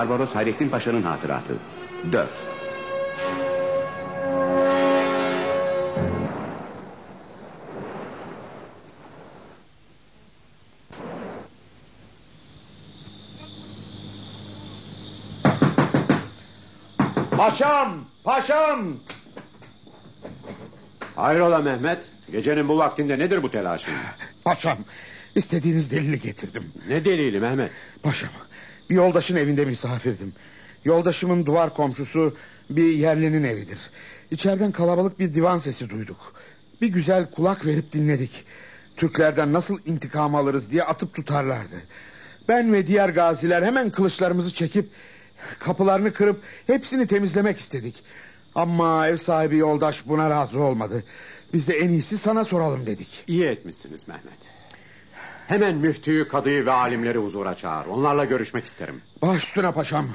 Barbaros Hayrettin Paşa'nın hatıratı 4 Paşam! Paşam! Hayrola Mehmet? Gecenin bu vaktinde nedir bu telaşın? Paşam, istediğiniz delili getirdim. Ne delili Mehmet? Paşam, bir yoldaşın evinde misafirdim. Yoldaşımın duvar komşusu bir yerlinin evidir. İçeriden kalabalık bir divan sesi duyduk. Bir güzel kulak verip dinledik. Türklerden nasıl intikam alırız diye atıp tutarlardı. Ben ve diğer gaziler hemen kılıçlarımızı çekip kapılarını kırıp hepsini temizlemek istedik. Ama ev sahibi yoldaş buna razı olmadı. Biz de en iyisi sana soralım dedik. İyi etmişsiniz Mehmet. Hemen müftüyü, kadıyı ve alimleri huzura çağır. Onlarla görüşmek isterim. Baş üstüne paşam.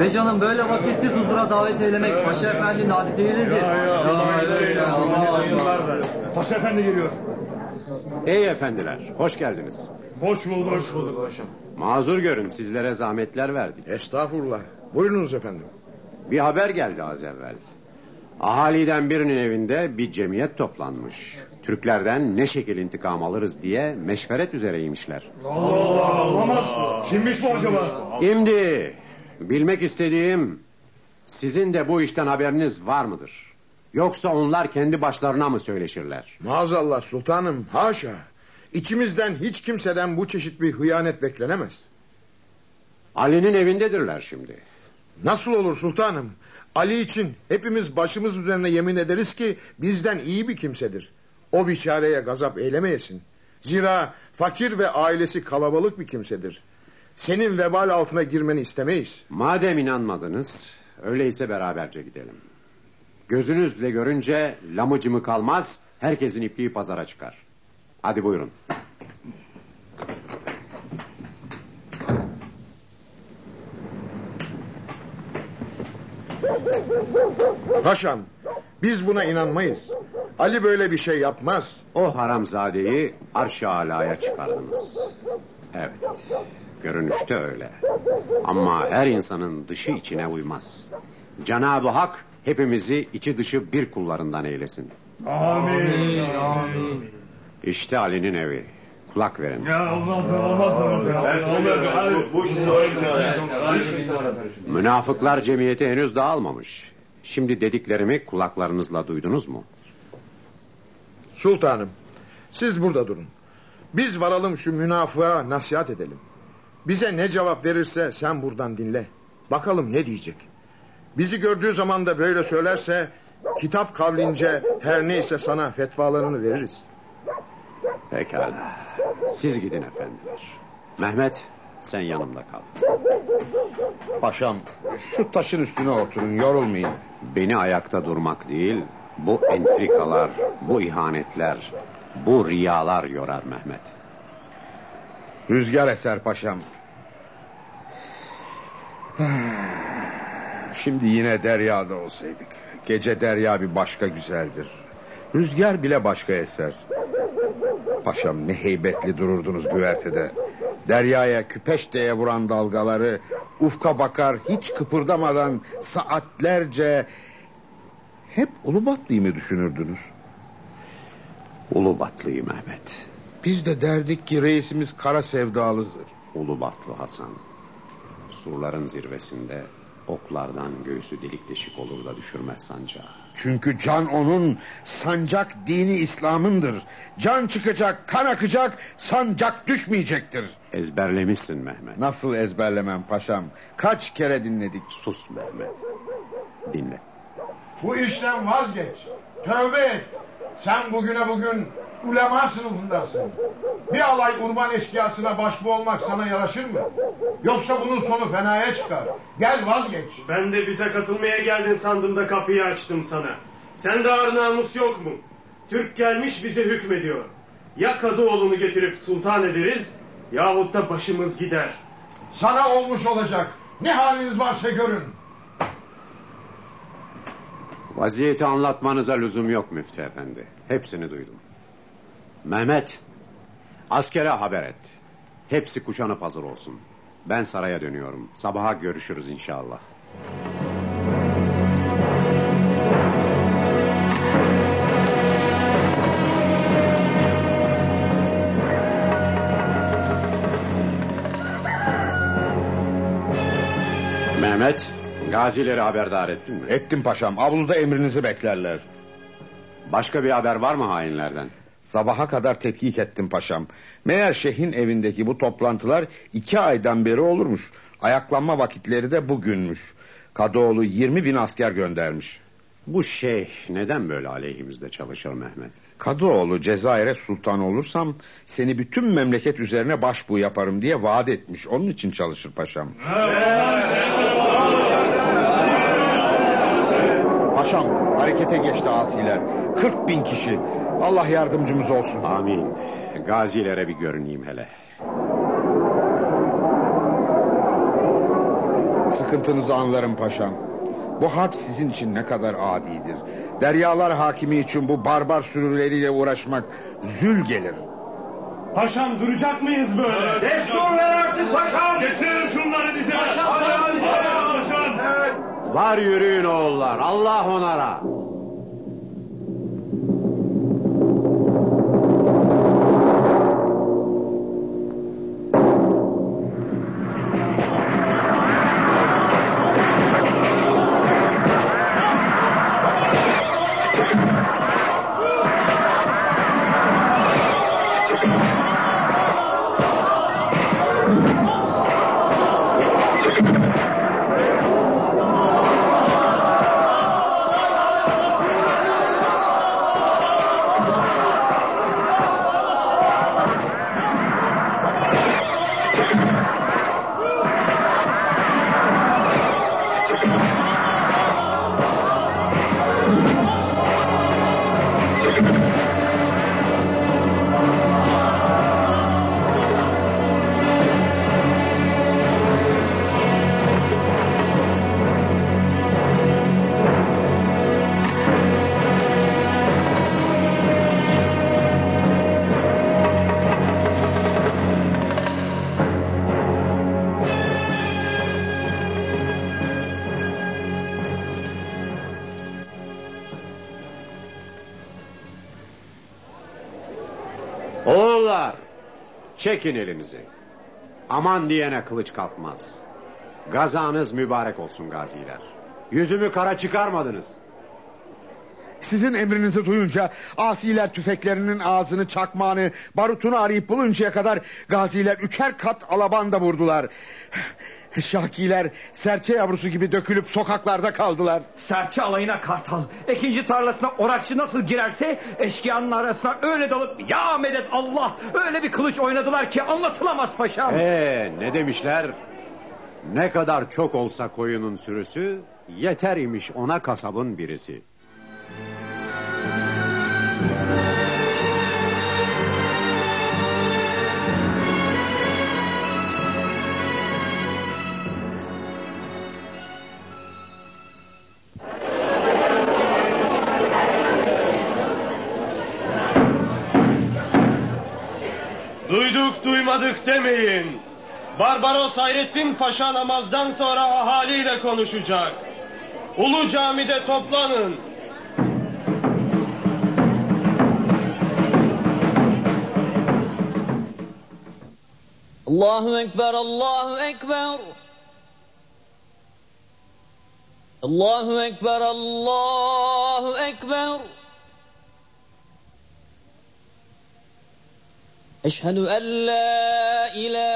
Be canım böyle vakitsiz huzura davet eylemek Paşa Efendi'nin adeti değildir. Paşa Efendi geliyor. Ey efendiler, hoş geldiniz. Hoş bulduk. Hoş bulduk paşam. Mazur görün, sizlere zahmetler verdik. Estağfurullah. Buyurunuz efendim. Bir haber geldi az evvel. Ahaliden birinin evinde bir cemiyet toplanmış. Türklerden ne şekil intikam alırız diye meşveret üzereymişler. Allah olamaz. Kimmiş bu acaba? Şimdi bilmek istediğim sizin de bu işten haberiniz var mıdır? Yoksa onlar kendi başlarına mı söyleşirler? Maazallah sultanım haşa. İçimizden hiç kimseden bu çeşit bir hıyanet beklenemez. Ali'nin evindedirler şimdi. Nasıl olur sultanım? Ali için hepimiz başımız üzerine yemin ederiz ki bizden iyi bir kimsedir. O biçareye gazap eylemeyesin. Zira fakir ve ailesi kalabalık bir kimsedir. Senin vebal altına girmeni istemeyiz. Madem inanmadınız, öyleyse beraberce gidelim. Gözünüzle görünce lamıcımı kalmaz, herkesin ipliği pazara çıkar. Hadi buyurun. Paşam biz buna inanmayız. Ali böyle bir şey yapmaz. O haramzadeyi arş-ı alaya çıkardınız. Evet, görünüşte öyle. Ama her insanın dışı içine uymaz. Cenab-ı Hak hepimizi içi dışı bir kullarından eylesin. Amin. Amin. İşte Ali'nin evi. Kulak verin. Ya olmaz olmaz. Söylüyorum. Bu Münafıklar cemiyeti henüz dağılmamış. Şimdi dediklerimi kulaklarınızla duydunuz mu? Sultanım siz burada durun. Biz varalım şu münafığa nasihat edelim. Bize ne cevap verirse sen buradan dinle. Bakalım ne diyecek. Bizi gördüğü zaman da böyle söylerse kitap kavlince her neyse sana fetvalarını veririz. Pekala. Siz gidin efendiler. Mehmet sen yanımda kal. Paşam şu taşın üstüne oturun yorulmayın. Beni ayakta durmak değil, bu entrikalar, bu ihanetler, bu riyalar yorar Mehmet. Rüzgar eser paşam. Şimdi yine deryada olsaydık. Gece derya bir başka güzeldir. Rüzgar bile başka eser. Paşam ne heybetli dururdunuz güvertede. Deryaya küpeşteye vuran dalgaları ufka bakar hiç kıpırdamadan saatlerce hep Ulubatlı'yı mı düşünürdünüz? Ulubatlı'yı Mehmet. Biz de derdik ki reisimiz kara sevdalıdır. Ulubatlı Hasan. Surların zirvesinde oklardan göğsü delik deşik olur da düşürmez sancağı. Çünkü can onun, sancak dini İslam'ındır. Can çıkacak, kan akacak, sancak düşmeyecektir. Ezberlemişsin Mehmet. Nasıl ezberlemem paşam? Kaç kere dinledik. Sus Mehmet. Dinle. Bu işten vazgeç. Tövbe et. Sen bugüne bugün ulema sınıfındasın. Bir alay urban eşkıyasına başbu olmak sana yaraşır mı? Yoksa bunun sonu fenaya çıkar. Gel vazgeç. Ben de bize katılmaya geldin sandım da kapıyı açtım sana. Sen de ağır namus yok mu? Türk gelmiş bize hükmediyor. Ya Kadıoğlu'nu getirip sultan ederiz yahut da başımız gider. Sana olmuş olacak. Ne haliniz varsa görün. Vaziyeti anlatmanıza lüzum yok müftü efendi. Hepsini duydum. Mehmet, askere haber et. Hepsi kuşanıp hazır olsun. Ben saraya dönüyorum. Sabaha görüşürüz inşallah. Mehmet, gazileri haberdar ettin mi? Ettim paşam. Avluda emrinizi beklerler. Başka bir haber var mı hainlerden? Sabaha kadar tetkik ettim paşam. Meğer şeyhin evindeki bu toplantılar iki aydan beri olurmuş. Ayaklanma vakitleri de bugünmüş. Kadıoğlu 20 bin asker göndermiş. Bu şeyh neden böyle aleyhimizde çalışır Mehmet? Kadıoğlu Cezayir'e sultan olursam seni bütün memleket üzerine başbuğ yaparım diye vaat etmiş. Onun için çalışır paşam. Paşam harekete geçti asiler. 40 bin kişi. Allah yardımcımız olsun. Amin. Gazilere bir görüneyim hele. Sıkıntınızı anlarım paşam. Bu harp sizin için ne kadar adidir. Deryalar hakimi için bu barbar sürüleriyle uğraşmak zül gelir. Paşam duracak mıyız böyle? Destur ver artık paşam. Getirin şunları dize. Hadi paşam. Var yürüyün oğullar. Allah onara. Çekin elinizi. Aman diyene kılıç kalkmaz. Gazanız mübarek olsun gaziler. Yüzümü kara çıkarmadınız. Sizin emrinizi duyunca asiler tüfeklerinin ağzını, çakmağını, barutunu arayıp buluncaya kadar gaziler üçer kat alabanda vurdular. Şakiler serçe yavrusu gibi dökülüp sokaklarda kaldılar. Serçe alayına kartal, ikinci tarlasına orakçı nasıl girerse eşkıyanın arasına öyle dalıp ya medet Allah öyle bir kılıç oynadılar ki anlatılamaz paşam. Ee, ne demişler? Ne kadar çok olsa koyunun sürüsü, yeter imiş ona kasabın birisi. Barbaros Hayrettin Paşa namazdan sonra ahaliyle konuşacak. Ulu camide toplanın. Allahu Ekber, Allahu Ekber. Allahu Ekber, Allahu Ekber. Eşhedü en la ilahe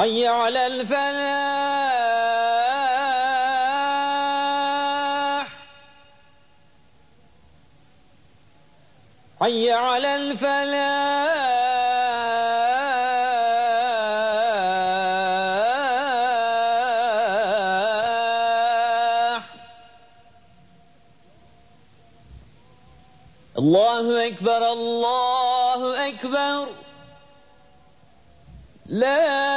حي على الفلاح. حي على الفلاح. الله أكبر الله أكبر. لا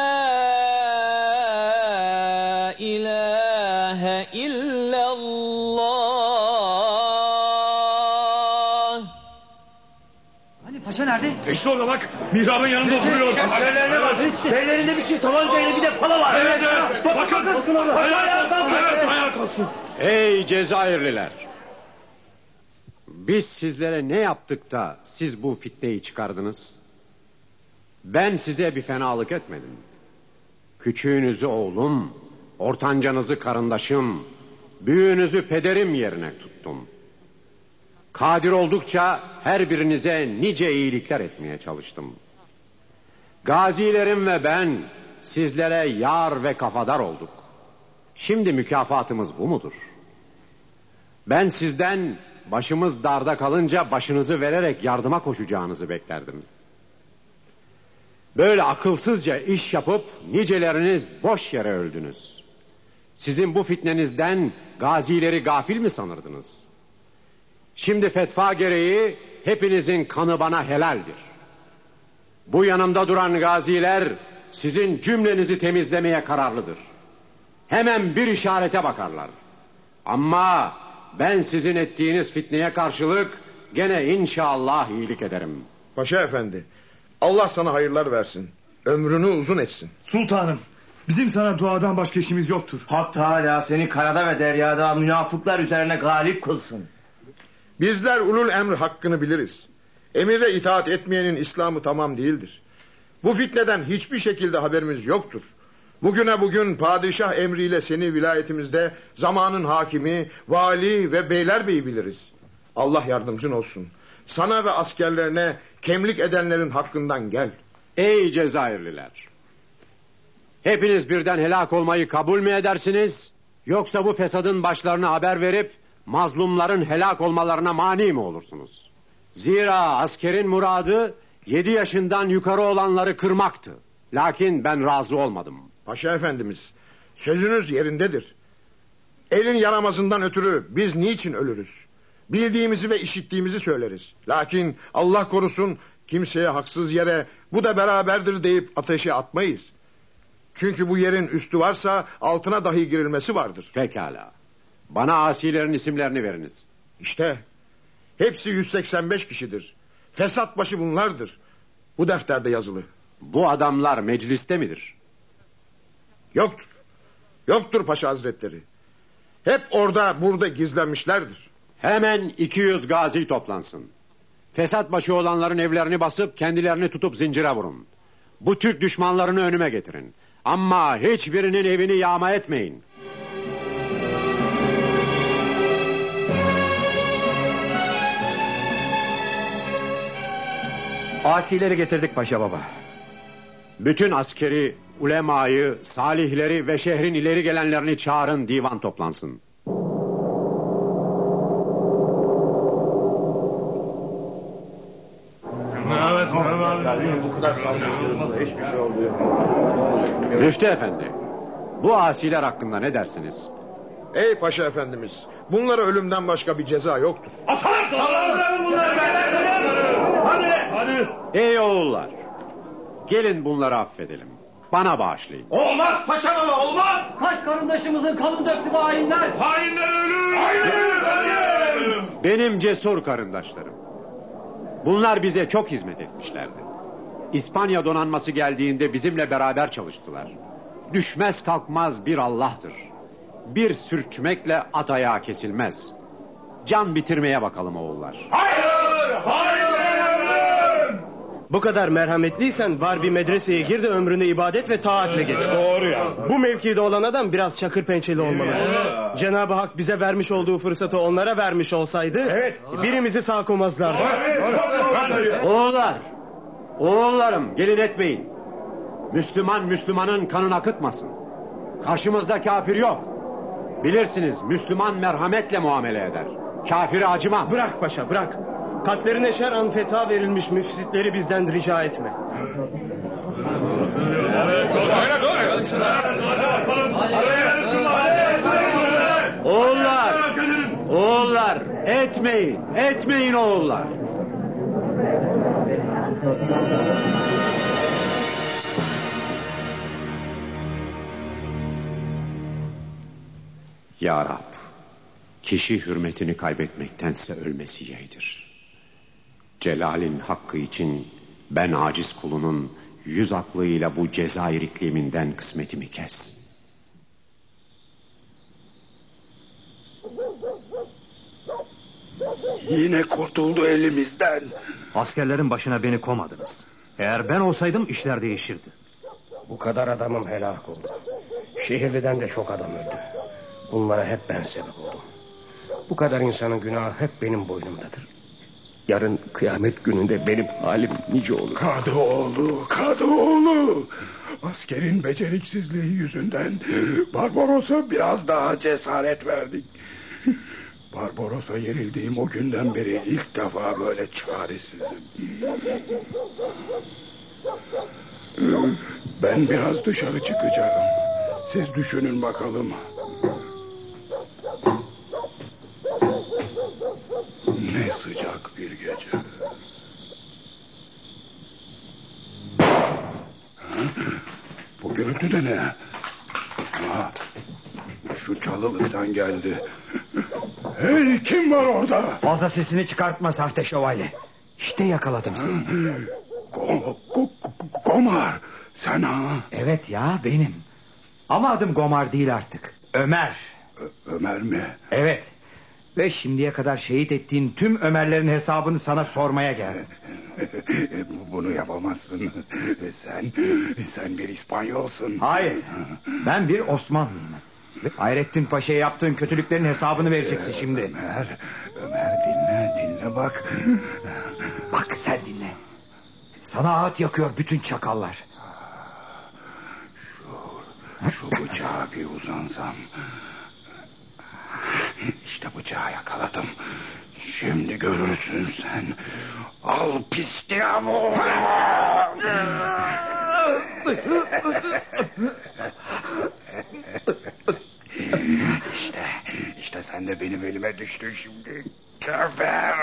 İşte orada bak. Mihrabın yanında oturuyor. Alevlerine bak. Bellerinde bir çift tabancayla bir de pala var. Evet evet. Bakın. bakın orada. Ayağa kalkın. Evet ayağa kalksın. Ey Cezayirliler! Biz sizlere ne yaptık da siz bu fitneyi çıkardınız? Ben size bir fenalık etmedim. Küçüğünüzü oğlum, ortancanızı karındaşım, büyüğünüzü pederim yerine tuttum. Kadir oldukça her birinize nice iyilikler etmeye çalıştım. Gazilerim ve ben sizlere yar ve kafadar olduk. Şimdi mükafatımız bu mudur? Ben sizden başımız darda kalınca başınızı vererek yardıma koşacağınızı beklerdim. Böyle akılsızca iş yapıp niceleriniz boş yere öldünüz. Sizin bu fitnenizden gazileri gafil mi sanırdınız? Şimdi fetva gereği hepinizin kanı bana helaldir. Bu yanımda duran gaziler sizin cümlenizi temizlemeye kararlıdır. Hemen bir işarete bakarlar. Ama ben sizin ettiğiniz fitneye karşılık gene inşallah iyilik ederim. Paşa efendi Allah sana hayırlar versin. Ömrünü uzun etsin. Sultanım. Bizim sana duadan başka işimiz yoktur. Hak Teala seni karada ve deryada münafıklar üzerine galip kılsın. Bizler ulul emr hakkını biliriz. Emire itaat etmeyenin İslam'ı tamam değildir. Bu fitneden hiçbir şekilde haberimiz yoktur. Bugüne bugün padişah emriyle seni vilayetimizde zamanın hakimi, vali ve beylerbeyi biliriz. Allah yardımcın olsun. Sana ve askerlerine kemlik edenlerin hakkından gel. Ey Cezayirliler! Hepiniz birden helak olmayı kabul mü edersiniz? Yoksa bu fesadın başlarına haber verip mazlumların helak olmalarına mani mi olursunuz? Zira askerin muradı yedi yaşından yukarı olanları kırmaktı. Lakin ben razı olmadım. Paşa efendimiz sözünüz yerindedir. Elin yaramazından ötürü biz niçin ölürüz? Bildiğimizi ve işittiğimizi söyleriz. Lakin Allah korusun kimseye haksız yere bu da beraberdir deyip ateşe atmayız. Çünkü bu yerin üstü varsa altına dahi girilmesi vardır. Pekala. Bana asilerin isimlerini veriniz. İşte hepsi 185 kişidir. Fesat başı bunlardır. Bu defterde yazılı. Bu adamlar mecliste midir? Yoktur. Yoktur paşa hazretleri. Hep orada burada gizlenmişlerdir. Hemen 200 gazi toplansın. Fesat başı olanların evlerini basıp kendilerini tutup zincire vurun. Bu Türk düşmanlarını önüme getirin. Ama hiçbirinin evini yağma etmeyin. Asileri getirdik paşa baba. Bütün askeri, ulemayı, salihleri ve şehrin ileri gelenlerini çağırın divan toplansın. Evet. Bu kadar saldırıyorum hiçbir şey olmuyor. Müftü efendi, bu asiler hakkında ne dersiniz? Ey paşa efendimiz bunlara ölümden başka bir ceza yoktur. Atalım. Saldıralım bunları. Ey oğullar, gelin bunları affedelim. Bana bağışlayın. Olmaz paşa baba olmaz. Kaç karındaşımızın kanını döktü bu hainler. Hainler ölür. Hainler ölür. Benim cesur karındaşlarım. Bunlar bize çok hizmet etmişlerdi. İspanya donanması geldiğinde bizimle beraber çalıştılar. Düşmez kalkmaz bir Allah'tır. Bir sürçmekle at ayağı kesilmez. Can bitirmeye bakalım oğullar. Bu kadar merhametliysen var bir medreseye gir de ömrünü ibadet ve taatle geç. Doğru ya. Bu mevkide olan adam biraz çakır pençeli olmalı. Cenab-ı Hak bize vermiş olduğu fırsatı onlara vermiş olsaydı birimizi sağ koymazlardı. Oğullar, oğullarım gelin etmeyin. Müslüman Müslümanın kanını akıtmasın. Karşımızda kafir yok. Bilirsiniz Müslüman merhametle muamele eder. Kafiri acımam. Bırak paşa bırak. Kalplerine şer'an fetva verilmiş müfsitleri bizden rica etme. Oğullar, oğullar etmeyin, etmeyin oğullar. Ya Rab, kişi hürmetini kaybetmektense ölmesi yeğdir. Celal'in hakkı için ben aciz kulunun yüz aklıyla bu Cezayir ikliminden kısmetimi kes. Yine kurtuldu elimizden. Askerlerin başına beni komadınız. Eğer ben olsaydım işler değişirdi. Bu kadar adamım helak oldu. Şehirliden de çok adam öldü. Bunlara hep ben sebep oldum. Bu kadar insanın günahı hep benim boynumdadır. Yarın kıyamet gününde benim halim nice olur. Kadıoğlu, Kadıoğlu. Askerin beceriksizliği yüzünden Barbaros'a biraz daha cesaret verdik. Barbaros'a yenildiğim o günden beri ilk defa böyle çaresizim. Ben biraz dışarı çıkacağım. Siz düşünün bakalım. Ne sıcak bir gece. Ha? Bu gürültü de ne? Ha, şu çalılıktan geldi. Hey kim var orada? Fazla sesini çıkartma sahte şövalye. İşte yakaladım seni. Go, go- Gomar sen ha? Evet ya benim. Ama adım Gomar değil artık. Ömer. Ömer mi? Evet. Ve şimdiye kadar şehit ettiğin tüm Ömerlerin hesabını sana sormaya geldim. Bu- Bunu yapamazsın. Sen sen bir İspanyolsun. Hayır. Ben bir Osmanlıyım. Hayrettin Paşa'ya yaptığın kötülüklerin hesabını vereceksin şimdi. Ömer, Ömer dinle dinle bak. Bak sen dinle. Sana ağıt yakıyor bütün çakallar. Şu bıçağa bir uzansam. İşte bıçağı yakaladım. Şimdi görürsün sen. Al pis diavol. işte, işte sen de benim elime düştün şimdi. Geber.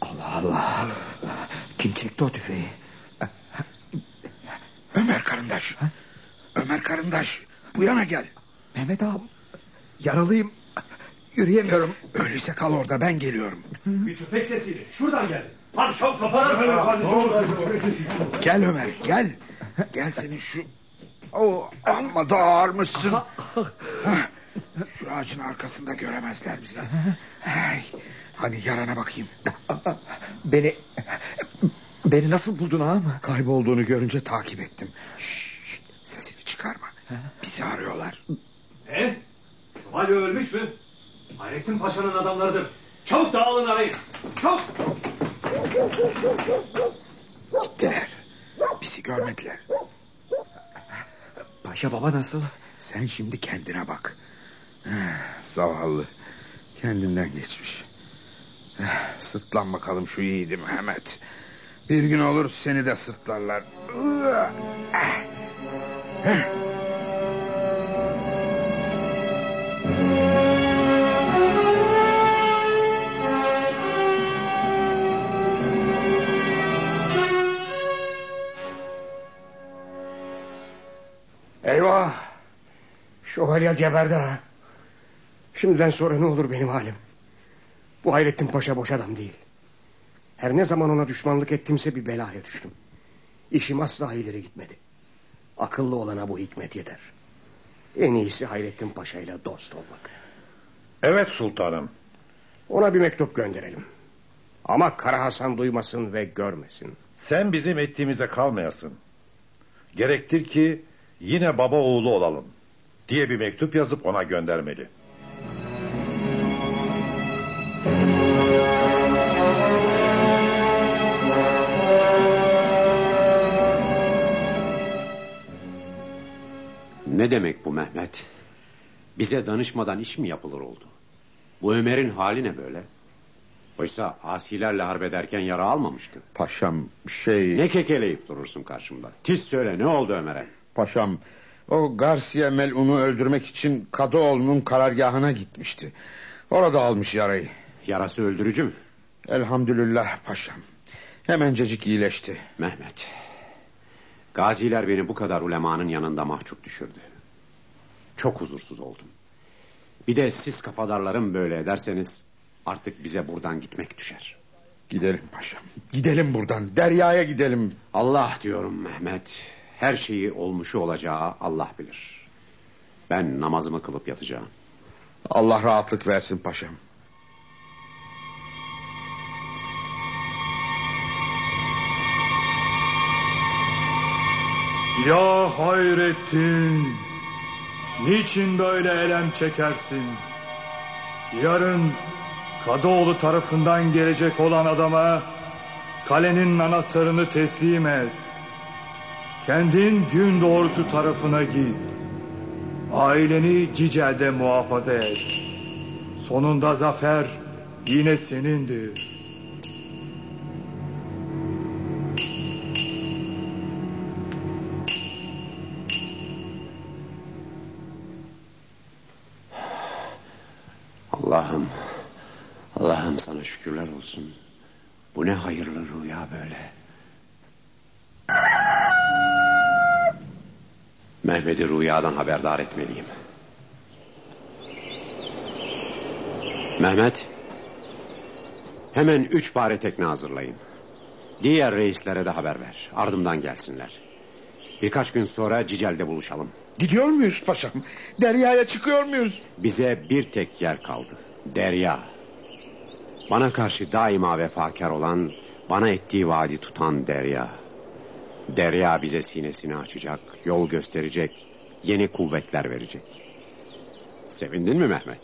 Allah Allah. Kim çekti o tüfeği? Ömer karındaş. Ömer karındaş. Bu yana gel. Mehmet ağam. Yaralıyım. Yürüyemiyorum. Öyleyse kal orada ben geliyorum. Bir tüfek sesiydi. Şuradan geldi. Hadi çabuk toparlan hemen kardeşim. Gel Ömer gel. Gel senin şu... Oh, amma da ağırmışsın. Şu ağacın arkasında göremezler bizi. Ay, Hani yarana bakayım. Beni... Beni nasıl buldun ağam? Kaybolduğunu görünce takip ettim. Şşt, sesini çıkarma. Bizi arıyorlar. Ne? Şövalye ölmüş mü? Hayrettin Paşa'nın adamlarıdır. Çabuk dağılın arayın. Çabuk. Gittiler. Bizi görmediler. Paşa baba nasıl? Sen şimdi kendine bak. Zavallı. Kendinden geçmiş. Sırtlan bakalım şu yiğidi Mehmet. Bir gün olur seni de sırtlarlar. Eh. Eyvah. Şövalye geberdi ha. Şimdiden sonra ne olur benim halim? Bu Hayrettin Paşa boş adam değil. Her ne zaman ona düşmanlık ettimse bir belaya düştüm. İşim asla ileri gitmedi. Akıllı olana bu hikmet yeter. En iyisi Hayrettin Paşa ile dost olmak. Evet sultanım. Ona bir mektup gönderelim. Ama Kara Hasan duymasın ve görmesin. Sen bizim ettiğimize kalmayasın. Gerektir ki yine baba oğlu olalım diye bir mektup yazıp ona göndermeli. Demek bu Mehmet? Bize danışmadan iş mi yapılır oldu? Bu Ömer'in hali ne böyle? Oysa asilerle harbederken yara almamıştı. Paşam şey... Ne kekeleyip durursun karşımda? Tiz söyle ne oldu Ömer'e? Paşam o Garcia Melun'u öldürmek için Kadıoğlu'nun karargahına gitmişti. Orada almış yarayı. Yarası öldürücü mü? Elhamdülillah paşam. Hemencecik iyileşti. Mehmet. Gaziler beni bu kadar ulemanın yanında mahcup düşürdü. Çok huzursuz oldum. Bir de siz kafadarlarım böyle ederseniz artık bize buradan gitmek düşer. Gidelim paşam. Gidelim buradan. Deryaya gidelim. Allah diyorum Mehmet. Her şeyi olmuşu olacağı Allah bilir. Ben namazımı kılıp yatacağım. Allah rahatlık versin paşam. Ya Hayrettin, niçin böyle elem çekersin? Yarın Kadıoğlu tarafından gelecek olan adama kalenin anahtarını teslim et. Kendin gün doğrusu tarafına git. Aileni Cicel'de muhafaza et. Sonunda zafer yine senindir. Olsun. Bu ne hayırlı rüya böyle. Mehmet'i rüyadan haberdar etmeliyim. Mehmet, hemen üç pare tekne hazırlayın. Diğer reislere de haber ver. Ardımdan gelsinler. Birkaç gün sonra Cicel'de buluşalım. Gidiyor muyuz paşam? Deryaya çıkıyor muyuz? Bize bir tek yer kaldı. Derya. Bana karşı daima vefakar olan, bana ettiği vaadi tutan Derya. Derya bize sinesini açacak, yol gösterecek, yeni kuvvetler verecek. Sevindin mi Mehmet?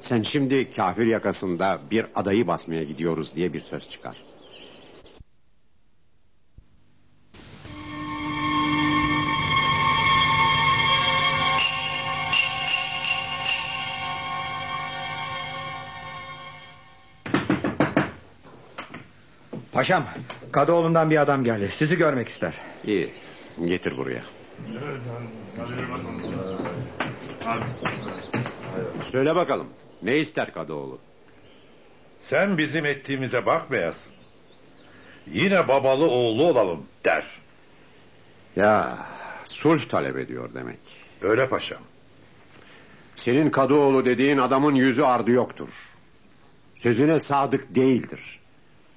Sen şimdi kafir yakasında bir adayı basmaya gidiyoruz diye bir söz çıkar. Paşam, Kadıoğlu'ndan bir adam geldi. Sizi görmek ister. İyi, getir buraya. Söyle bakalım, ne ister Kadıoğlu? Sen bizim ettiğimize bakmayasın. Yine babalı oğlu olalım der. Ya, sulh talep ediyor demek. Öyle paşam. Senin Kadıoğlu dediğin adamın yüzü ardı yoktur. Sözüne sadık değildir.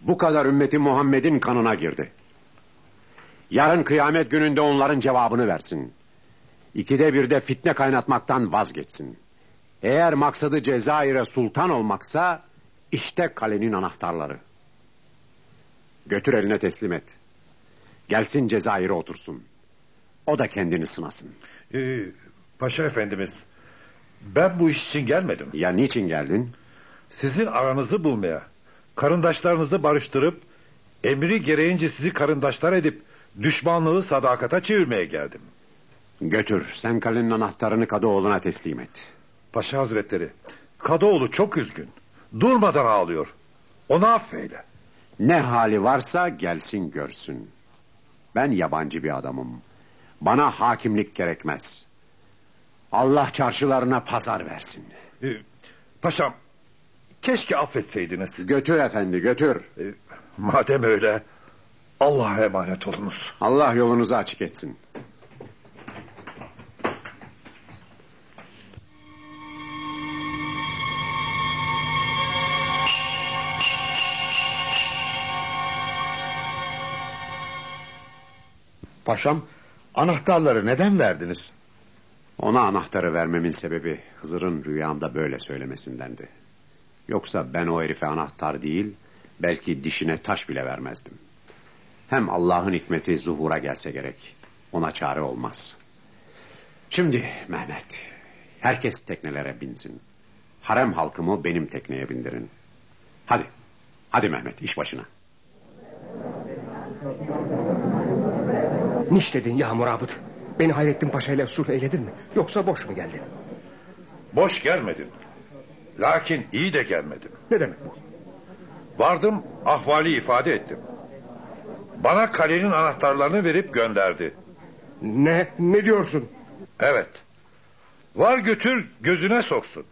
Bu kadar ümmeti Muhammed'in kanına girdi. Yarın kıyamet gününde onların cevabını versin. İkide birde fitne kaynatmaktan vazgeçsin. Eğer maksadı Cezayir'e sultan olmaksa işte kalenin anahtarları. Götür eline teslim et. Gelsin Cezayir'e otursun. O da kendini sınasın. Ee, paşa efendimiz, ben bu iş için gelmedim. Ya niçin geldin? Sizin aranızı bulmaya, karındaşlarınızı barıştırıp, emri gereğince sizi karındaşlar edip, düşmanlığı sadakata çevirmeye geldim. Götür, sen kalenin anahtarını Kadıoğlu'na teslim et. Paşa hazretleri, Kadıoğlu çok üzgün. Durmadan ağlıyor. Onu affeyle. Ne hali varsa gelsin görsün. Ben yabancı bir adamım. Bana hakimlik gerekmez. Allah çarşılarına pazar versin. Ee, paşam, Keşke affetseydiniz. Götür efendi götür. E, madem öyle Allah'a emanet olunuz. Allah yolunuzu açık etsin. Paşam anahtarları neden verdiniz? Ona anahtarı vermemin sebebi Hızır'ın rüyamda böyle söylemesindendi. Yoksa ben o herife anahtar değil, belki dişine taş bile vermezdim. Hem Allah'ın hikmeti zuhura gelse gerek. Ona çare olmaz. Şimdi Mehmet, herkes teknelere binsin. Harem halkımı benim tekneye bindirin. Hadi, hadi Mehmet iş başına. Niş dedin ya Murabıt. Beni Hayrettin Paşa ile sulh eyledin mi? Yoksa boş mu geldin? Boş gelmedim. Lakin iyi de gelmedim. Ne demek bu? Vardım ahvali ifade ettim. Bana kalenin anahtarlarını verip gönderdi. Ne? Ne diyorsun? Evet. Var götür gözüne soksun.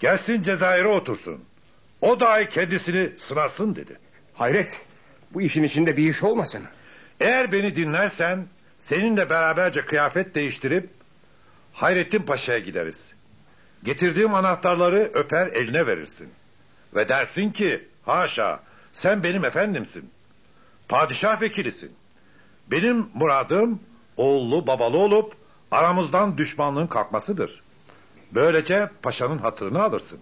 Gelsin Cezayir'e otursun. O dahi kendisini sınasın dedi. Hayret. Bu işin içinde bir iş olmasın. Eğer beni dinlersen seninle beraberce kıyafet değiştirip Hayrettin Paşa'ya gideriz. Getirdiğim anahtarları öper eline verirsin. Ve dersin ki haşa sen benim efendimsin. Padişah vekilisin. Benim muradım oğullu babalı olup aramızdan düşmanlığın kalkmasıdır. Böylece paşanın hatırını alırsın.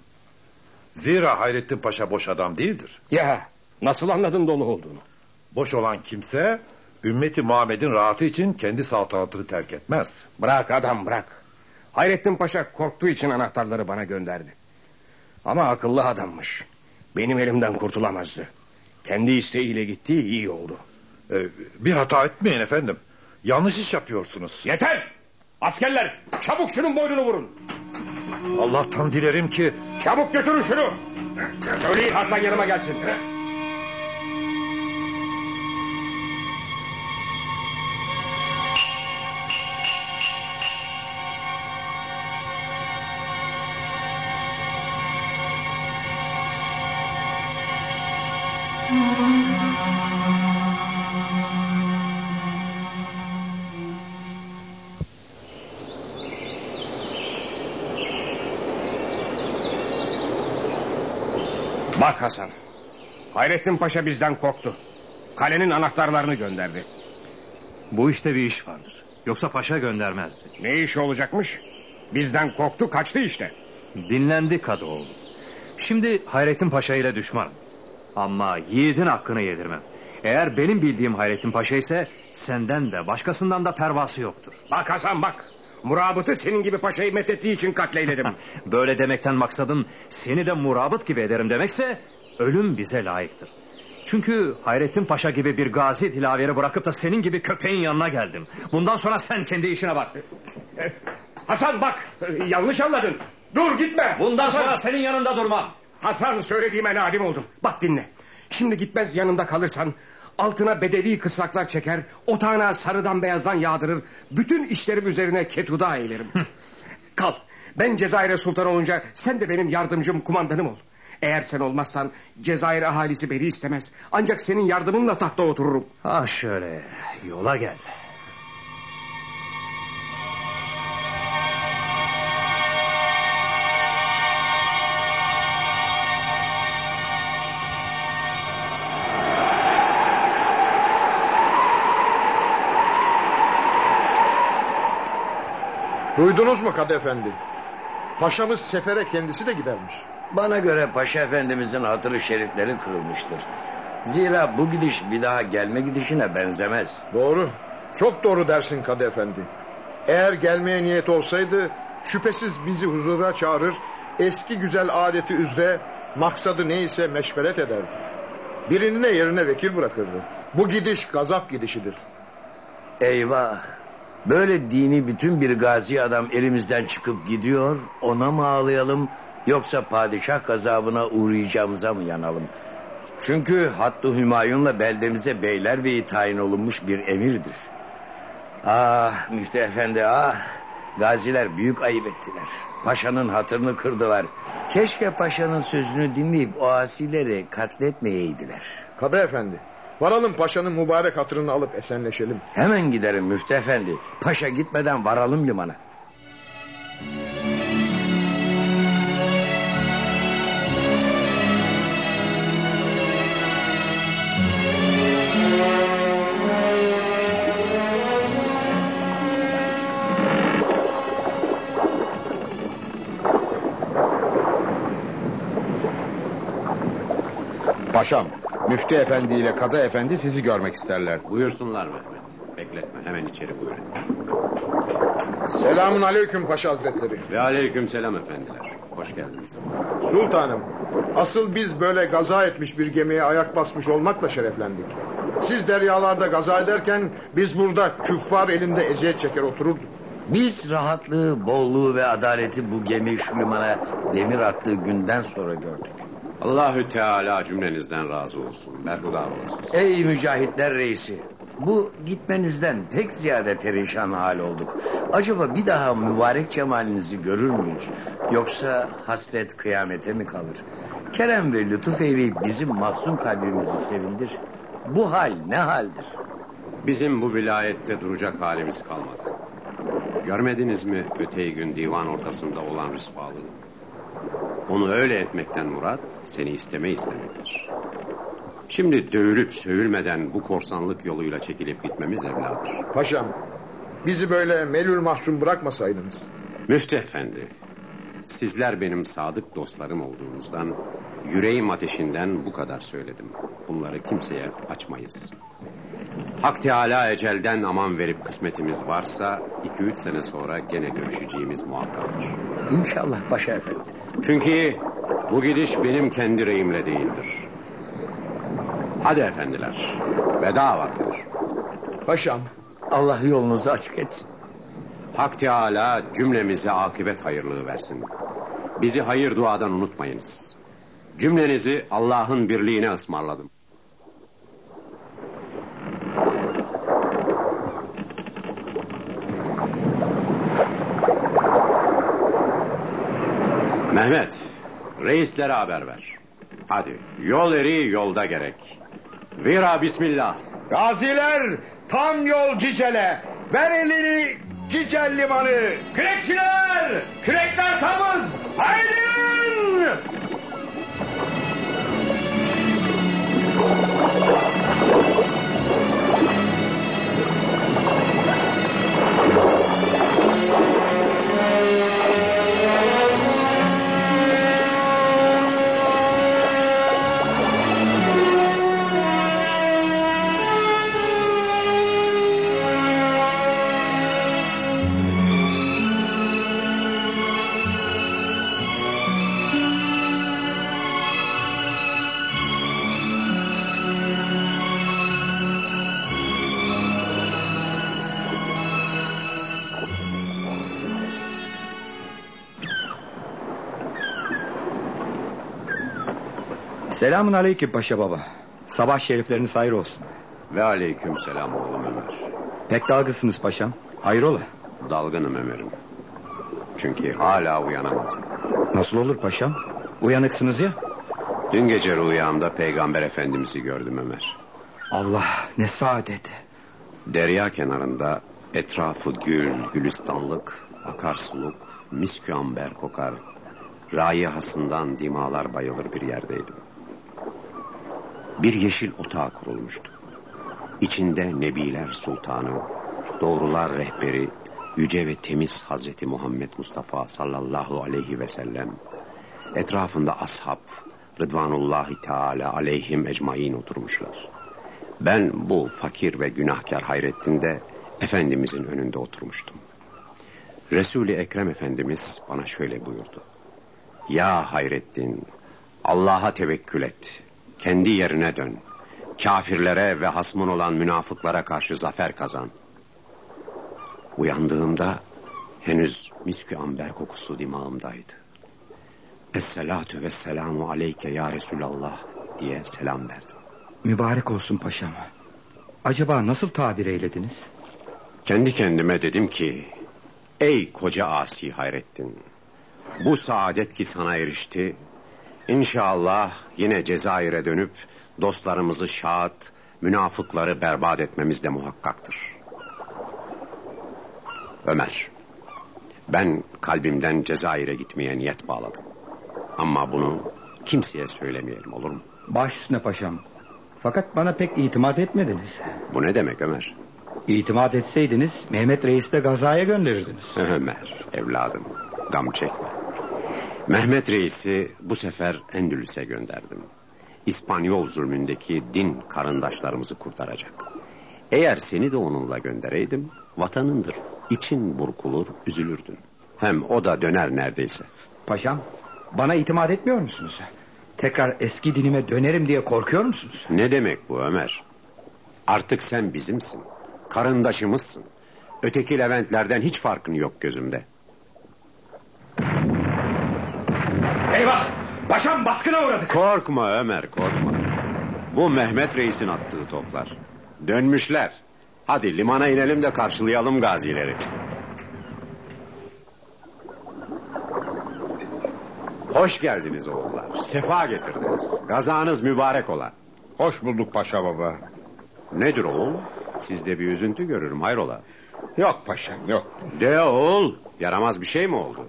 Zira Hayrettin Paşa boş adam değildir. Ya nasıl anladın dolu olduğunu? Boş olan kimse ümmeti Muhammed'in rahatı için kendi saltanatını terk etmez. Bırak adam bırak. Hayrettin Paşa korktuğu için anahtarları bana gönderdi. Ama akıllı adammış. Benim elimden kurtulamazdı. Kendi isteğiyle gittiği iyi oldu. Ee, bir hata etmeyin efendim. Yanlış iş yapıyorsunuz. Yeter! Askerler çabuk şunun boynunu vurun. Allah'tan dilerim ki... Çabuk götürün şunu. Söyleyin Hasan yanıma gelsin. Bak Hasan. Hayrettin Paşa bizden korktu. Kalenin anahtarlarını gönderdi. Bu işte bir iş vardır. Yoksa paşa göndermezdi. Ne iş olacakmış? Bizden korktu kaçtı işte. Dinlendi Kadıoğlu. Şimdi Hayrettin Paşa ile düşmanım. Ama yiğidin hakkını yedirmem. Eğer benim bildiğim Hayrettin Paşa ise senden de başkasından da pervası yoktur. Bak Hasan bak. Murabıtı senin gibi paşayı methettiği için katleyledim. Böyle demekten maksadın seni de murabıt gibi ederim demekse ölüm bize layıktır. Çünkü Hayrettin Paşa gibi bir gazi dilaveri bırakıp da senin gibi köpeğin yanına geldim. Bundan sonra sen kendi işine bak. Hasan bak yanlış anladın. Dur gitme. Bundan Hasan. sonra senin yanında durmam. Hasan söylediğime nadim oldum. Bak dinle. Şimdi gitmez yanımda kalırsan altına bedevi kısraklar çeker, otağına sarıdan beyazdan yağdırır, bütün işlerim üzerine ketuda eylerim. Kal. Ben Cezayir'e sultan olunca sen de benim yardımcım, kumandanım ol. Eğer sen olmazsan Cezayir ahalisi beni istemez. Ancak senin yardımınla tahta otururum. Ha şöyle yola gel. Duydunuz mu Kadı Efendi? Paşamız sefere kendisi de gidermiş. Bana göre Paşa Efendimizin hatırı şerifleri kırılmıştır. Zira bu gidiş bir daha gelme gidişine benzemez. Doğru. Çok doğru dersin Kadı Efendi. Eğer gelmeye niyet olsaydı şüphesiz bizi huzura çağırır, eski güzel adeti üzere maksadı neyse meşveret ederdi. Birini de yerine vekil bırakırdı. Bu gidiş gazap gidişidir. Eyvah! Böyle dini bütün bir gazi adam elimizden çıkıp gidiyor, ona mı ağlayalım yoksa padişah gazabına uğrayacağımıza mı yanalım? Çünkü Hattı Hümayun'la beldemize beyler beyi tayin olunmuş bir emirdir. Ah Müftü Efendi ah! Gaziler büyük ayıp ettiler. Paşanın hatırını kırdılar. Keşke paşanın sözünü dinleyip o asileri katletmeyeydiler. Kadı Efendi, Varalım paşanın mübarek hatırını alıp esenleşelim. Hemen giderim müftü efendi. Paşa gitmeden varalım limana. Paşam müftü efendi ile kadı efendi sizi görmek isterler. Buyursunlar Mehmet. Bekletme hemen içeri buyurun. Selamun aleyküm paşa hazretleri. Ve aleyküm selam efendiler. Hoş geldiniz. Sultanım, asıl biz böyle gaza etmiş bir gemiye ayak basmış olmakla şereflendik. Siz deryalarda gaza ederken biz burada küffar elinde eziyet çeker otururduk. Biz rahatlığı, bolluğu ve adaleti bu gemi şu limana demir attığı günden sonra gördük. Allahü Teala cümlenizden razı olsun. Berhudar olasınız. Ey mücahitler reisi. Bu gitmenizden pek ziyade perişan hal olduk. Acaba bir daha mübarek cemalinizi görür müyüz? Yoksa hasret kıyamete mi kalır? Kerem ve lütuf eyleyip bizim mahzun kalbimizi sevindir. Bu hal ne haldir? Bizim bu vilayette duracak halimiz kalmadı. Görmediniz mi öteyi gün divan ortasında olan rıspalığı? Onu öyle etmekten murat seni isteme istemektir. Şimdi dövülüp sövülmeden bu korsanlık yoluyla çekilip gitmemiz evladır. Paşam, bizi böyle melül mahzun bırakmasaydınız. Müftü efendi, sizler benim sadık dostlarım olduğunuzdan, yüreğim ateşinden bu kadar söyledim. Bunları kimseye açmayız. Hak Teala ecelden aman verip kısmetimiz varsa iki üç sene sonra gene görüşeceğimiz muhakkaktır. İnşallah paşa efendi. Çünkü bu gidiş benim kendi reyimle değildir. Hadi efendiler, veda vaktidir. Paşam. Allah yolunuzu açık etsin. Hak Teala cümlemize akıbet hayırlığı versin. Bizi hayır duadan unutmayınız. Cümlenizi Allah'ın birliğine ısmarladım. Mehmet, reislere haber ver. Hadi, yol eri yolda gerek. Vira bismillah. Gaziler tam yol Cicele. Ver elini Cicel limanı. Kürekçiler! Kürekler tamız! Haydi! Selamun aleyküm paşa baba. Sabah şerifleriniz hayır olsun. Ve aleyküm selam oğlum Ömer. Pek dalgısınız paşam. Hayrola? Dalgınım Ömer'im. Çünkü hala uyanamadım. Nasıl olur paşam? Uyanıksınız ya. Dün gece rüyamda peygamber efendimizi gördüm Ömer. Allah ne saadet. Derya kenarında etrafı gül, gülistanlık, akarsuluk, miskü amber kokar. Rayihasından dimalar bayılır bir yerdeydim. Bir yeşil otağı kurulmuştu. İçinde Nebiler Sultanı, Doğrular Rehberi, Yüce ve Temiz Hazreti Muhammed Mustafa sallallahu aleyhi ve sellem, etrafında ashab, Rıdvanullahi Teala aleyhim ecmain oturmuşlar. Ben bu fakir ve günahkar Hayrettin'de Efendimizin önünde oturmuştum. Resul-i Ekrem Efendimiz bana şöyle buyurdu. Ya Hayrettin, Allah'a tevekkül et. Kendi yerine dön. Kafirlere ve hasmın olan münafıklara karşı zafer kazan. Uyandığımda henüz miskü amber kokusu dimağımdaydı. Esselatu ve selamu aleyke ya Resulallah diye selam verdim. Mübarek olsun paşam. Acaba nasıl tabir eylediniz? Kendi kendime dedim ki... Ey koca asi Hayrettin... Bu saadet ki sana erişti... İnşallah yine Cezayir'e dönüp... Dostlarımızı şahat, münafıkları berbat etmemiz de muhakkaktır. Ömer... Ben kalbimden Cezayir'e gitmeye niyet bağladım. Ama bunu kimseye söylemeyelim olur mu? Baş üstüne paşam. Fakat bana pek itimat etmediniz. Bu ne demek Ömer? İtimat etseydiniz Mehmet Reis'i de gazaya gönderirdiniz. Ömer evladım gam çekme. Mehmet Reis'i bu sefer Endülüs'e gönderdim. İspanyol zulmündeki din karındaşlarımızı kurtaracak. Eğer seni de onunla göndereydim vatanındır. İçin burkulur üzülürdün. Hem o da döner neredeyse. Paşam bana itimat etmiyor musunuz? Tekrar eski dinime dönerim diye korkuyor musunuz? Ne demek bu Ömer? Artık sen bizimsin. Karındaşımızsın. Öteki Leventlerden hiç farkın yok gözümde. Paşam baskına uğradık. Korkma Ömer korkma. Bu Mehmet Reis'in attığı toplar. Dönmüşler. Hadi limana inelim de karşılayalım gazileri. Hoş geldiniz oğullar. Sefa getirdiniz. Gazanız mübarek ola. Hoş bulduk paşa baba. Nedir oğul? Sizde bir üzüntü görürüm hayrola. Yok paşam yok. De oğul. Yaramaz bir şey mi oldu?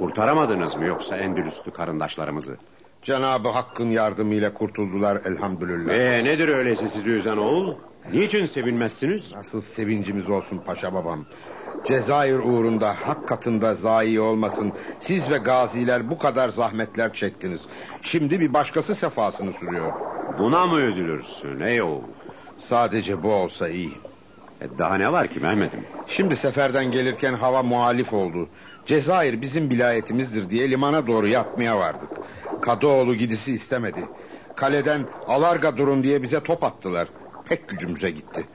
Kurtaramadınız mı yoksa Endülüslü karındaşlarımızı? Cenabı Hakk'ın yardımıyla kurtuldular elhamdülillah. Ee, nedir öyleyse sizi üzen oğul? Niçin sevinmezsiniz? Nasıl sevincimiz olsun paşa babam. Cezayir uğrunda hak katında zayi olmasın. Siz ve gaziler bu kadar zahmetler çektiniz. Şimdi bir başkası sefasını sürüyor. Buna mı üzülürsün ey oğul? Sadece bu olsa iyi. E daha ne var ki Mehmet'im? Şimdi seferden gelirken hava muhalif oldu. Cezayir bizim vilayetimizdir diye limana doğru yatmaya vardık. Kadıoğlu gidisi istemedi. Kaleden alarga durun diye bize top attılar. Pek gücümüze gitti.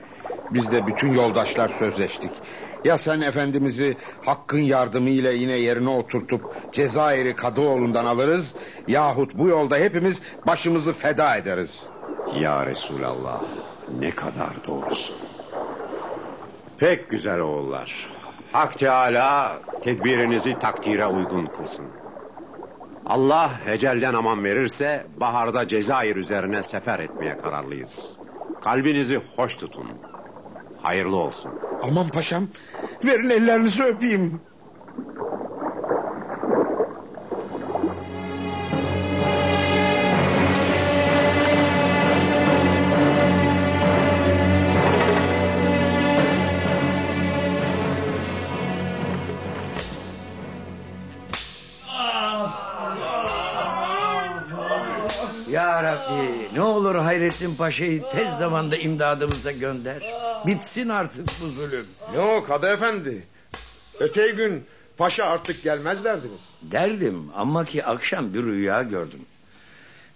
Biz de bütün yoldaşlar sözleştik. Ya sen efendimizi hakkın yardımıyla yine yerine oturtup Cezayir'i Kadıoğlu'ndan alırız... ...yahut bu yolda hepimiz başımızı feda ederiz. Ya Resulallah ne kadar doğrusun. Pek güzel oğullar. Hak Teala tedbirinizi takdire uygun kılsın. Allah ecelden aman verirse baharda Cezayir üzerine sefer etmeye kararlıyız. Kalbinizi hoş tutun. Hayırlı olsun. Aman paşam verin ellerinizi öpeyim. Rabbi ne olur Hayrettin Paşa'yı tez zamanda imdadımıza gönder. Bitsin artık bu zulüm. O Kadı Efendi? Ötey gün paşa artık gelmez derdiniz. Derdim ama ki akşam bir rüya gördüm.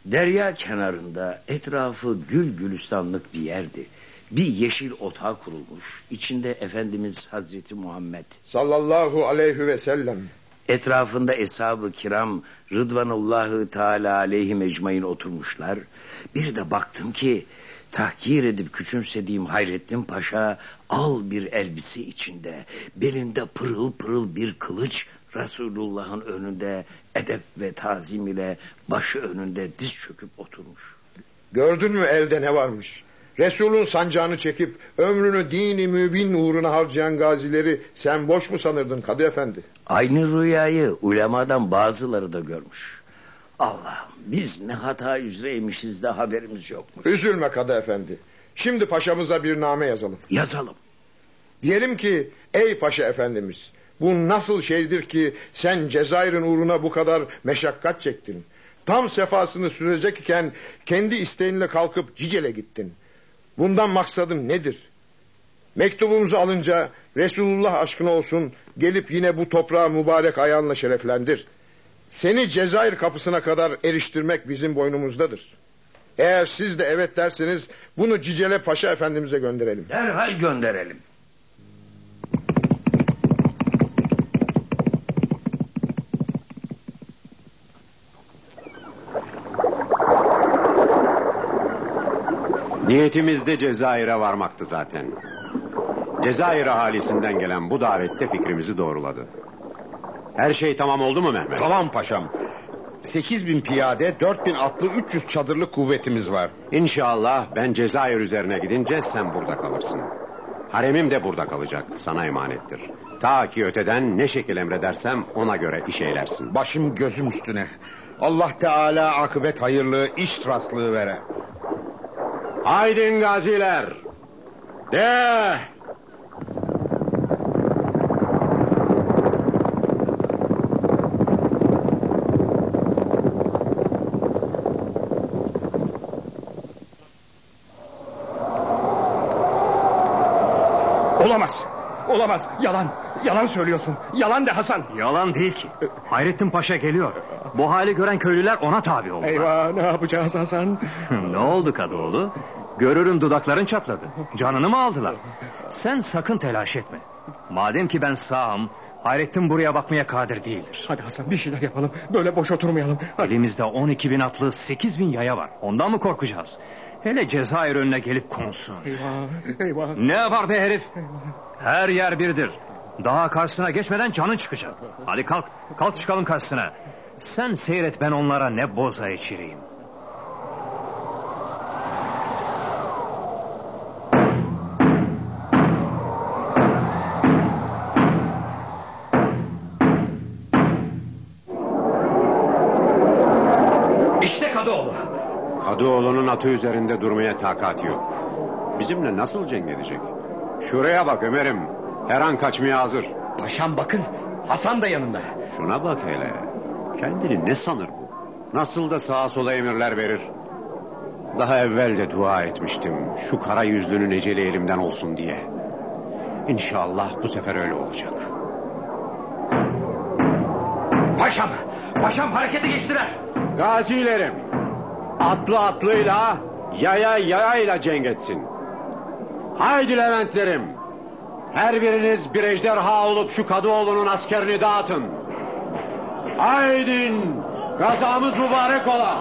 Derya kenarında etrafı gül gülistanlık bir yerdi. Bir yeşil otağı kurulmuş. İçinde Efendimiz Hazreti Muhammed. Sallallahu aleyhi ve sellem. Etrafında eshab-ı kiram Rıdvanullahı Teala aleyhi mecmain oturmuşlar. Bir de baktım ki tahkir edip küçümsediğim Hayrettin Paşa al bir elbise içinde belinde pırıl pırıl bir kılıç Resulullah'ın önünde edep ve tazim ile başı önünde diz çöküp oturmuş. Gördün mü elde ne varmış? Resul'ün sancağını çekip ömrünü dini mübin uğruna harcayan gazileri sen boş mu sanırdın Kadı Efendi? Aynı rüyayı ulemadan bazıları da görmüş. Allah'ım biz ne hata üzereymişiz de haberimiz yokmuş. Üzülme Kadı Efendi. Şimdi paşamıza bir name yazalım. Yazalım. Diyelim ki ey paşa efendimiz bu nasıl şeydir ki sen Cezayir'in uğruna bu kadar meşakkat çektin. Tam sefasını sürecek iken kendi isteğinle kalkıp Cicele gittin. Bundan maksadım nedir? Mektubumuzu alınca Resulullah aşkına olsun gelip yine bu toprağı mübarek ayağınla şereflendir. Seni Cezayir kapısına kadar eriştirmek bizim boynumuzdadır. Eğer siz de evet derseniz bunu Cicele Paşa Efendimiz'e gönderelim. Derhal gönderelim. Niyetimiz de Cezayir'e varmaktı zaten. Cezayir ahalisinden gelen bu davette fikrimizi doğruladı. Her şey tamam oldu mu Mehmet? Tamam paşam. 8 bin piyade, 4 bin atlı, 300 çadırlı kuvvetimiz var. İnşallah ben Cezayir üzerine gidince sen burada kalırsın. Haremim de burada kalacak. Sana emanettir. Ta ki öteden ne şekil emredersem ona göre iş eylersin. Başım gözüm üstüne. Allah Teala akıbet hayırlı, iş rastlığı vere. Haydin gaziler. De. Yalan. Yalan söylüyorsun. Yalan de Hasan. Yalan değil ki. Hayrettin Paşa geliyor. Bu hali gören köylüler ona tabi oldu. Eyvah ne yapacağız Hasan? ne oldu Kadıoğlu? Görürüm dudakların çatladı. Canını mı aldılar? Sen sakın telaş etme. Madem ki ben sağım, Hayrettin buraya bakmaya kadir değildir. Hadi Hasan bir şeyler yapalım. Böyle boş oturmayalım. Hadi. Elimizde 12 bin atlı 8 bin yaya var. Ondan mı korkacağız? Hele Cezayir önüne gelip konsun. Eyvah, eyvah. Ne yapar be herif? Her yer birdir. Daha karşısına geçmeden canın çıkacak. Hadi kalk, kalk çıkalım karşısına. Sen seyret ben onlara ne boza içireyim. Atı üzerinde durmaya takati yok. Bizimle nasıl cenk edecek? Şuraya bak Ömer'im. Her an kaçmaya hazır. Paşam bakın. Hasan da yanında. Şuna bak hele. Kendini ne sanır bu? Nasıl da sağa sola emirler verir. Daha evvel de dua etmiştim. Şu kara yüzlünün eceli elimden olsun diye. İnşallah bu sefer öyle olacak. Paşam. Paşam harekete geçtiler. Gazilerim. Atlı atlıyla, yaya yayayla cenk etsin. Haydi Leventlerim. Her biriniz bir ejderha olup şu Kadıoğlu'nun askerini dağıtın. Haydin. Gazamız mübarek ola.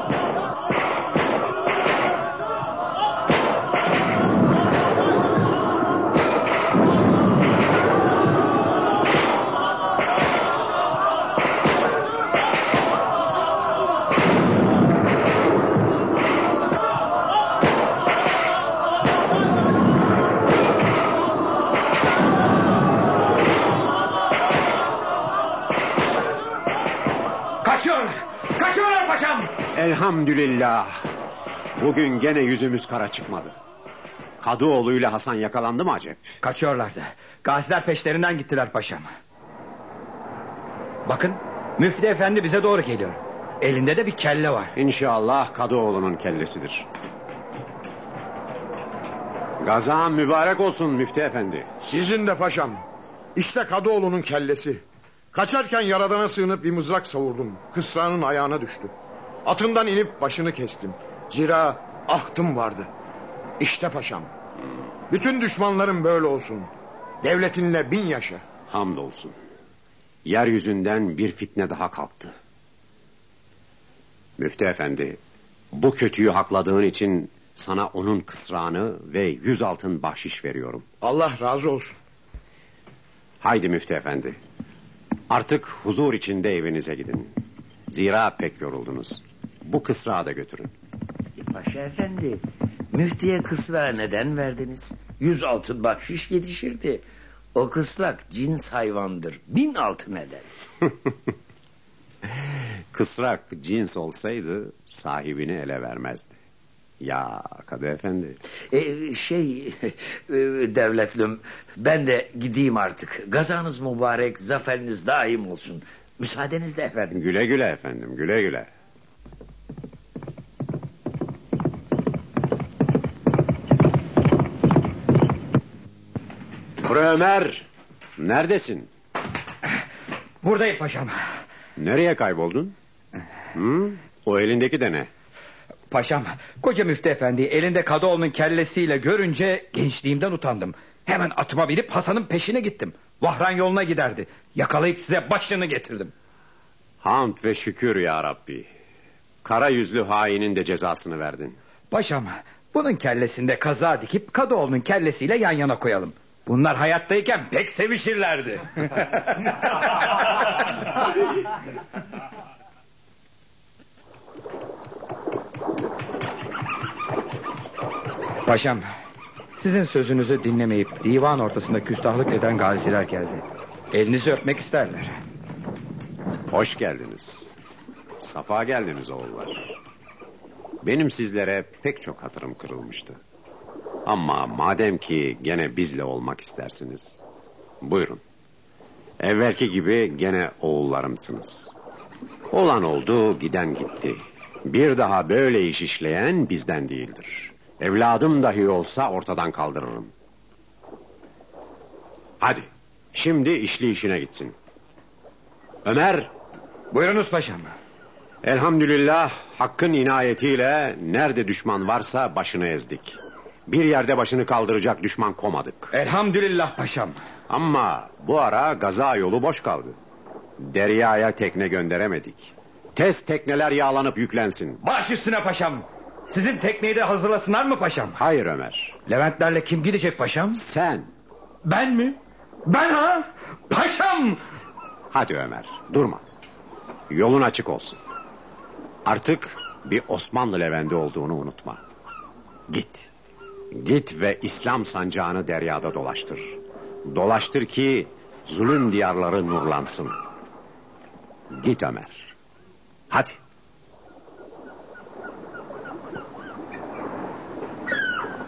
Elhamdülillah. Bugün gene yüzümüz kara çıkmadı. Kadıoğlu ile Hasan yakalandı mı acep? Kaçıyorlardı. Gaziler peşlerinden gittiler paşam. Bakın müftü efendi bize doğru geliyor. Elinde de bir kelle var. İnşallah Kadıoğlu'nun kellesidir. Gazan mübarek olsun müftü efendi. Sizin de paşam. İşte Kadıoğlu'nun kellesi. Kaçarken yaradana sığınıp bir mızrak savurdum. Kısra'nın ayağına düştü. Atından inip başını kestim. Zira ahtım vardı. İşte paşam. Bütün düşmanlarım böyle olsun. Devletinle bin yaşa. Hamdolsun. Yeryüzünden bir fitne daha kalktı. Müftü efendi, bu kötüyü hakladığın için sana onun kısrağını ve yüz altın bahşiş veriyorum. Allah razı olsun. Haydi müftü efendi. Artık huzur içinde evinize gidin. Zira pek yoruldunuz. Bu kısrağı da götürün. Paşa efendi, müftiye kısrağı neden verdiniz? Yüz altın bahşiş yetişirdi. O kısrak cins hayvandır. Bin altın eder. Kısrak cins olsaydı sahibini ele vermezdi. Ya Kadı Efendi. Ee, şey, e, devletlüm, ben de gideyim artık. Gazanız mübarek, zaferiniz daim olsun. Müsaadenizle efendim. Güle güle efendim, güle güle. Ömer, neredesin? Buradayım paşam. Nereye kayboldun? Hı? O elindeki de ne? Paşam, koca müftü efendi elinde Kadıoğlu'nun kellesiyle görünce gençliğimden utandım. Hemen atıma binip Hasan'ın peşine gittim. Vahran yoluna giderdi. Yakalayıp size başını getirdim. Hamd ve şükür ya Rabbi. Kara yüzlü hainin de cezasını verdin. Paşam, bunun kellesinde kaza dikip Kadıoğlu'nun kellesiyle yan yana koyalım. Bunlar hayattayken pek sevişirlerdi. Paşam, sizin sözünüzü dinlemeyip divan ortasında küstahlık eden gaziler geldi. Elinizi öpmek isterler. Hoş geldiniz. Safa geldiniz oğullar. Benim sizlere pek çok hatırım kırılmıştı. Ama madem ki gene bizle olmak istersiniz. Buyurun. Evvelki gibi gene oğullarımsınız. Olan oldu giden gitti. Bir daha böyle iş işleyen bizden değildir. Evladım dahi olsa ortadan kaldırırım. Hadi Şimdi işli işine gitsin. Ömer. Buyurunuz paşam. Elhamdülillah hakkın inayetiyle nerede düşman varsa başını ezdik. Bir yerde başını kaldıracak düşman komadık. Elhamdülillah paşam. Ama bu ara gaza yolu boş kaldı. Deryaya tekne gönderemedik. Test tekneler yağlanıp yüklensin. Baş üstüne paşam. Sizin tekneyi de hazırlasınlar mı paşam? Hayır Ömer. Leventlerle kim gidecek paşam? Sen. Ben mi? Ben ha? Paşam! Hadi Ömer durma. Yolun açık olsun. Artık bir Osmanlı Leventi olduğunu unutma. Git. Git ve İslam sancağını deryada dolaştır. Dolaştır ki zulüm diyarları nurlansın. Git Ömer. Hadi.